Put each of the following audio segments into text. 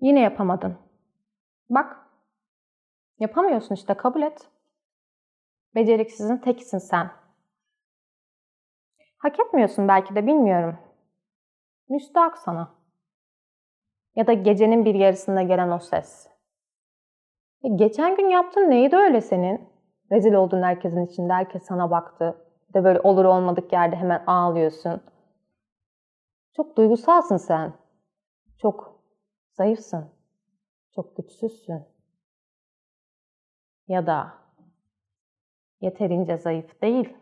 Yine yapamadın. Bak. Yapamıyorsun işte kabul et. Beceriksizin tekisin sen. Hak etmiyorsun belki de bilmiyorum. Müstahak sana. Ya da gecenin bir yarısında gelen o ses. E geçen gün yaptın neydi öyle senin? Rezil oldun herkesin içinde, herkes sana baktı. De böyle olur olmadık yerde hemen ağlıyorsun. Çok duygusalsın sen. Çok zayıfsın. Çok güçsüzsün. Ya da yeterince zayıf değil.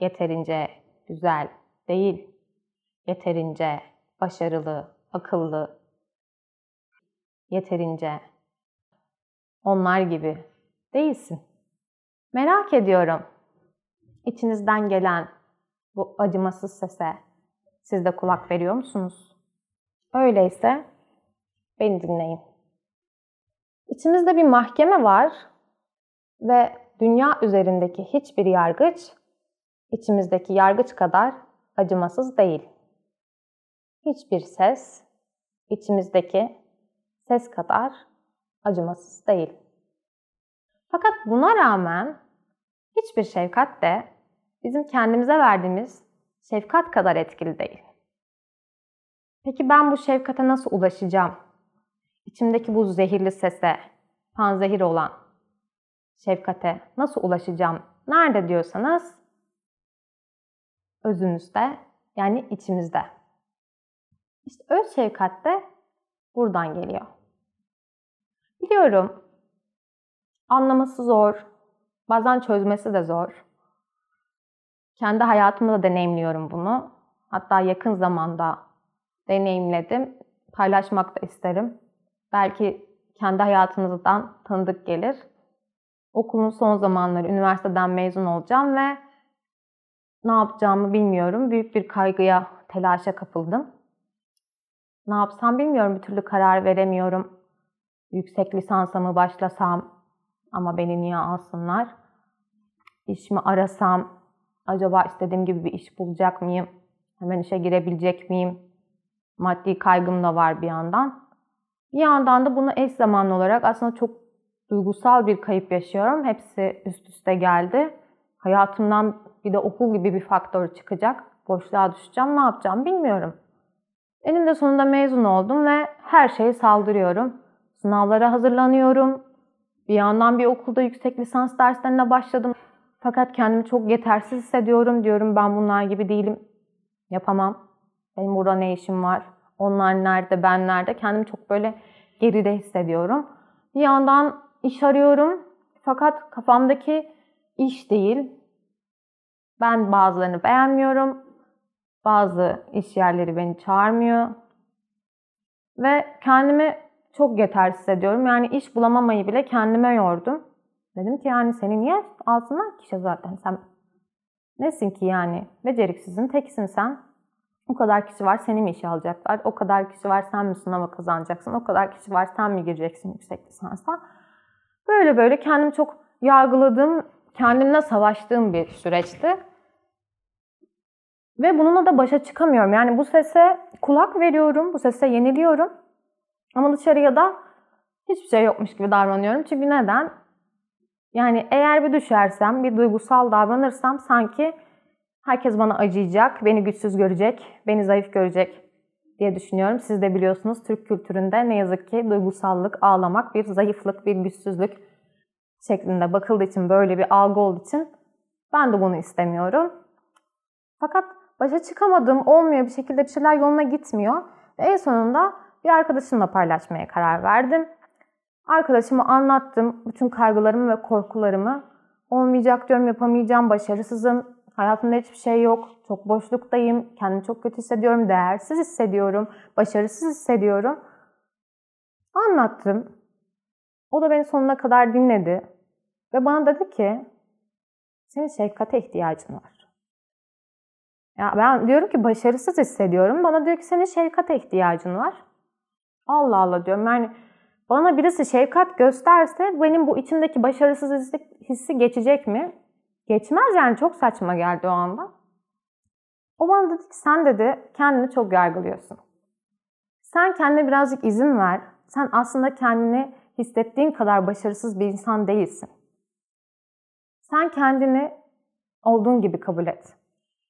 Yeterince güzel değil. Yeterince başarılı, akıllı. Yeterince onlar gibi değilsin. Merak ediyorum. İçinizden gelen bu acımasız sese siz de kulak veriyor musunuz? Öyleyse beni dinleyin. İçimizde bir mahkeme var ve dünya üzerindeki hiçbir yargıç içimizdeki yargıç kadar acımasız değil. Hiçbir ses içimizdeki ses kadar acımasız değil. Fakat buna rağmen hiçbir şefkat de bizim kendimize verdiğimiz şefkat kadar etkili değil. Peki ben bu şefkate nasıl ulaşacağım? İçimdeki bu zehirli sese, panzehir olan şefkate nasıl ulaşacağım? Nerede diyorsanız özümüzde yani içimizde. İşte öz şefkat de buradan geliyor. Biliyorum anlaması zor, bazen çözmesi de zor. Kendi hayatımda da deneyimliyorum bunu. Hatta yakın zamanda deneyimledim. Paylaşmak da isterim. Belki kendi hayatınızdan tanıdık gelir. Okulun son zamanları üniversiteden mezun olacağım ve ne yapacağımı bilmiyorum. Büyük bir kaygıya, telaşa kapıldım. Ne yapsam bilmiyorum. Bir türlü karar veremiyorum. Yüksek lisansa mı başlasam ama beni niye alsınlar? İş mi arasam? Acaba istediğim gibi bir iş bulacak mıyım? Hemen işe girebilecek miyim? Maddi kaygım da var bir yandan. Bir yandan da bunu eş zamanlı olarak aslında çok duygusal bir kayıp yaşıyorum. Hepsi üst üste geldi. Hayatımdan bir de okul gibi bir faktör çıkacak. Boşluğa düşeceğim. Ne yapacağım bilmiyorum. Eninde sonunda mezun oldum ve her şeyi saldırıyorum. Sınavlara hazırlanıyorum. Bir yandan bir okulda yüksek lisans derslerine başladım. Fakat kendimi çok yetersiz hissediyorum. Diyorum ben bunlar gibi değilim. Yapamam. Benim burada ne işim var? Onlar nerede, ben nerede? Kendimi çok böyle geride hissediyorum. Bir yandan iş arıyorum. Fakat kafamdaki iş değil. Ben bazılarını beğenmiyorum. Bazı iş yerleri beni çağırmıyor. Ve kendimi çok yetersiz hissediyorum. Yani iş bulamamayı bile kendime yordum. Dedim ki yani seni niye alsınlar ki zaten sen nesin ki yani? Beceriksizin tekisin sen. O kadar kişi var seni mi işe alacaklar? O kadar kişi var sen mi sınava kazanacaksın? O kadar kişi var sen mi gireceksin yüksek lisansa? Böyle böyle kendimi çok yargıladığım, kendimle savaştığım bir süreçti. Ve bununla da başa çıkamıyorum. Yani bu sese kulak veriyorum, bu sese yeniliyorum. Ama dışarıya da hiçbir şey yokmuş gibi davranıyorum. Çünkü neden? Yani eğer bir düşersem, bir duygusal davranırsam sanki herkes bana acıyacak, beni güçsüz görecek, beni zayıf görecek diye düşünüyorum. Siz de biliyorsunuz Türk kültüründe ne yazık ki duygusallık, ağlamak bir zayıflık, bir güçsüzlük şeklinde bakıldığı için böyle bir algı olduğu için ben de bunu istemiyorum. Fakat başa çıkamadım, olmuyor bir şekilde bir şeyler yoluna gitmiyor. Ve en sonunda bir arkadaşımla paylaşmaya karar verdim. Arkadaşıma anlattım bütün kaygılarımı ve korkularımı. Olmayacak diyorum, yapamayacağım, başarısızım, hayatımda hiçbir şey yok, çok boşluktayım, kendimi çok kötü hissediyorum, değersiz hissediyorum, başarısız hissediyorum. Anlattım. O da beni sonuna kadar dinledi. Ve bana dedi ki, senin şefkate ihtiyacın var. Ya ben diyorum ki başarısız hissediyorum. Bana diyor ki senin şefkate ihtiyacın var. Allah Allah diyorum. Yani bana birisi şefkat gösterse benim bu içimdeki başarısız hissi geçecek mi? Geçmez yani çok saçma geldi o anda. O bana dedi ki sen dedi kendini çok yargılıyorsun. Sen kendine birazcık izin ver. Sen aslında kendini hissettiğin kadar başarısız bir insan değilsin. Sen kendini olduğun gibi kabul et.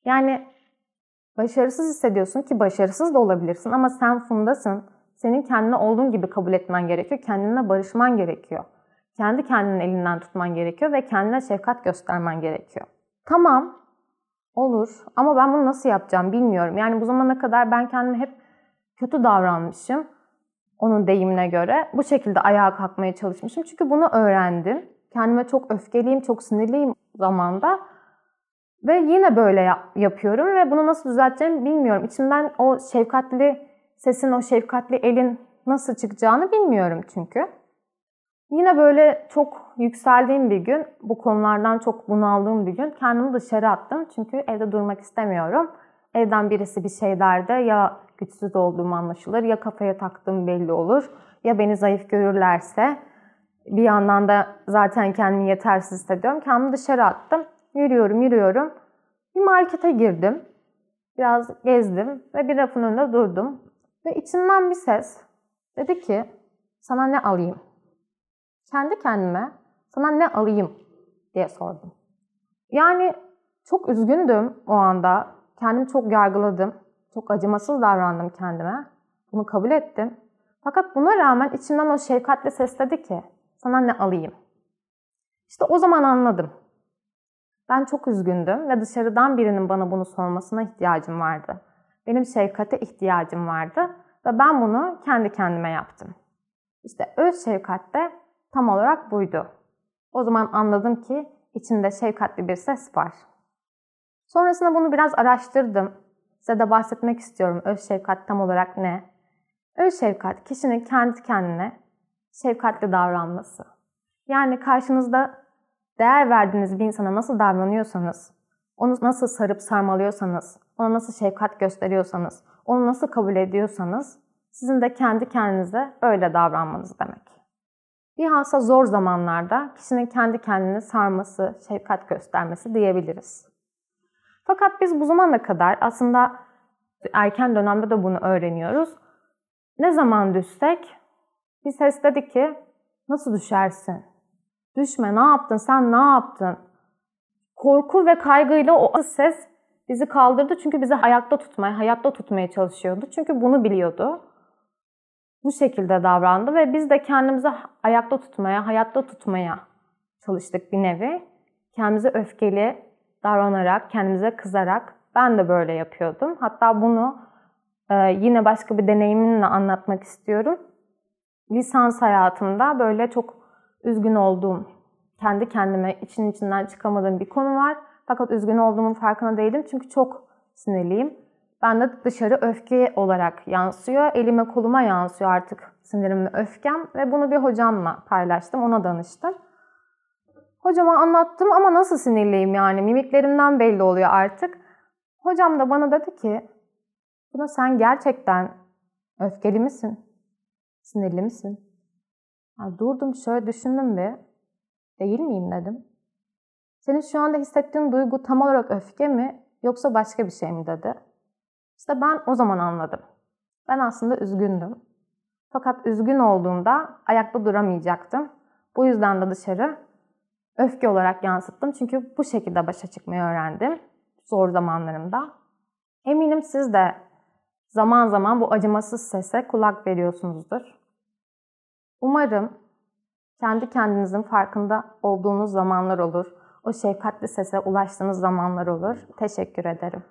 Yani başarısız hissediyorsun ki başarısız da olabilirsin ama sen Funda'sın. Senin kendini olduğun gibi kabul etmen gerekiyor. Kendine barışman gerekiyor. Kendi kendinin elinden tutman gerekiyor ve kendine şefkat göstermen gerekiyor. Tamam, olur ama ben bunu nasıl yapacağım bilmiyorum. Yani bu zamana kadar ben kendime hep kötü davranmışım. Onun deyimine göre. Bu şekilde ayağa kalkmaya çalışmışım. Çünkü bunu öğrendim. Kendime çok öfkeliyim, çok sinirliyim zamanda. Ve yine böyle yap- yapıyorum ve bunu nasıl düzelteceğimi bilmiyorum. İçimden o şefkatli sesin, o şefkatli elin nasıl çıkacağını bilmiyorum çünkü. Yine böyle çok yükseldiğim bir gün, bu konulardan çok bunaldığım bir gün kendimi dışarı attım. Çünkü evde durmak istemiyorum. Evden birisi bir şey derdi ya güçsüz olduğum anlaşılır ya kafaya taktığım belli olur ya beni zayıf görürlerse bir yandan da zaten kendimi yetersiz hissediyorum. Kendimi dışarı attım. Yürüyorum, yürüyorum. Bir markete girdim. Biraz gezdim ve bir rafın önünde durdum. Ve içinden bir ses dedi ki sana ne alayım? Kendi kendime sana ne alayım diye sordum. Yani çok üzgündüm o anda. Kendimi çok yargıladım. Çok acımasız davrandım kendime. Bunu kabul ettim. Fakat buna rağmen içimden o şefkatli ses dedi ki sana ne alayım? İşte o zaman anladım. Ben çok üzgündüm ve dışarıdan birinin bana bunu sormasına ihtiyacım vardı. Benim şefkate ihtiyacım vardı ve ben bunu kendi kendime yaptım. İşte öz şefkat de tam olarak buydu. O zaman anladım ki içinde şefkatli bir ses var. Sonrasında bunu biraz araştırdım. Size de bahsetmek istiyorum öz şefkat tam olarak ne? Öz şefkat kişinin kendi kendine şefkatli davranması. Yani karşınızda değer verdiğiniz bir insana nasıl davranıyorsanız, onu nasıl sarıp sarmalıyorsanız, ona nasıl şefkat gösteriyorsanız, onu nasıl kabul ediyorsanız sizin de kendi kendinize öyle davranmanız demek. Bilhassa zor zamanlarda kişinin kendi kendini sarması, şefkat göstermesi diyebiliriz. Fakat biz bu zamana kadar aslında erken dönemde de bunu öğreniyoruz. Ne zaman düşsek bir ses dedi ki nasıl düşersin? Düşme ne yaptın sen ne yaptın? Korku ve kaygıyla o ses bizi kaldırdı çünkü bizi ayakta tutmaya, hayatta tutmaya çalışıyordu. Çünkü bunu biliyordu. Bu şekilde davrandı ve biz de kendimizi ayakta tutmaya, hayatta tutmaya çalıştık bir nevi. Kendimize öfkeli davranarak, kendimize kızarak ben de böyle yapıyordum. Hatta bunu e, yine başka bir deneyimimle anlatmak istiyorum. Lisans hayatımda böyle çok üzgün olduğum, kendi kendime için içinden çıkamadığım bir konu var. Fakat üzgün olduğumun farkına değilim çünkü çok sinirliyim. Ben de dışarı öfke olarak yansıyor. Elime koluma yansıyor artık sinirim ve öfkem. Ve bunu bir hocamla paylaştım. Ona danıştım. Hocama anlattım ama nasıl sinirliyim yani. Mimiklerimden belli oluyor artık. Hocam da bana dedi ki buna sen gerçekten öfkeli misin? Sinirli misin? Ya durdum şöyle düşündüm bir. Değil miyim dedim. Senin şu anda hissettiğin duygu tam olarak öfke mi yoksa başka bir şey mi dedi. İşte ben o zaman anladım. Ben aslında üzgündüm. Fakat üzgün olduğumda ayakta duramayacaktım. Bu yüzden de dışarı öfke olarak yansıttım. Çünkü bu şekilde başa çıkmayı öğrendim zor zamanlarımda. Eminim siz de zaman zaman bu acımasız sese kulak veriyorsunuzdur. Umarım kendi kendinizin farkında olduğunuz zamanlar olur. O şefkatli sese ulaştığınız zamanlar olur. Teşekkür ederim.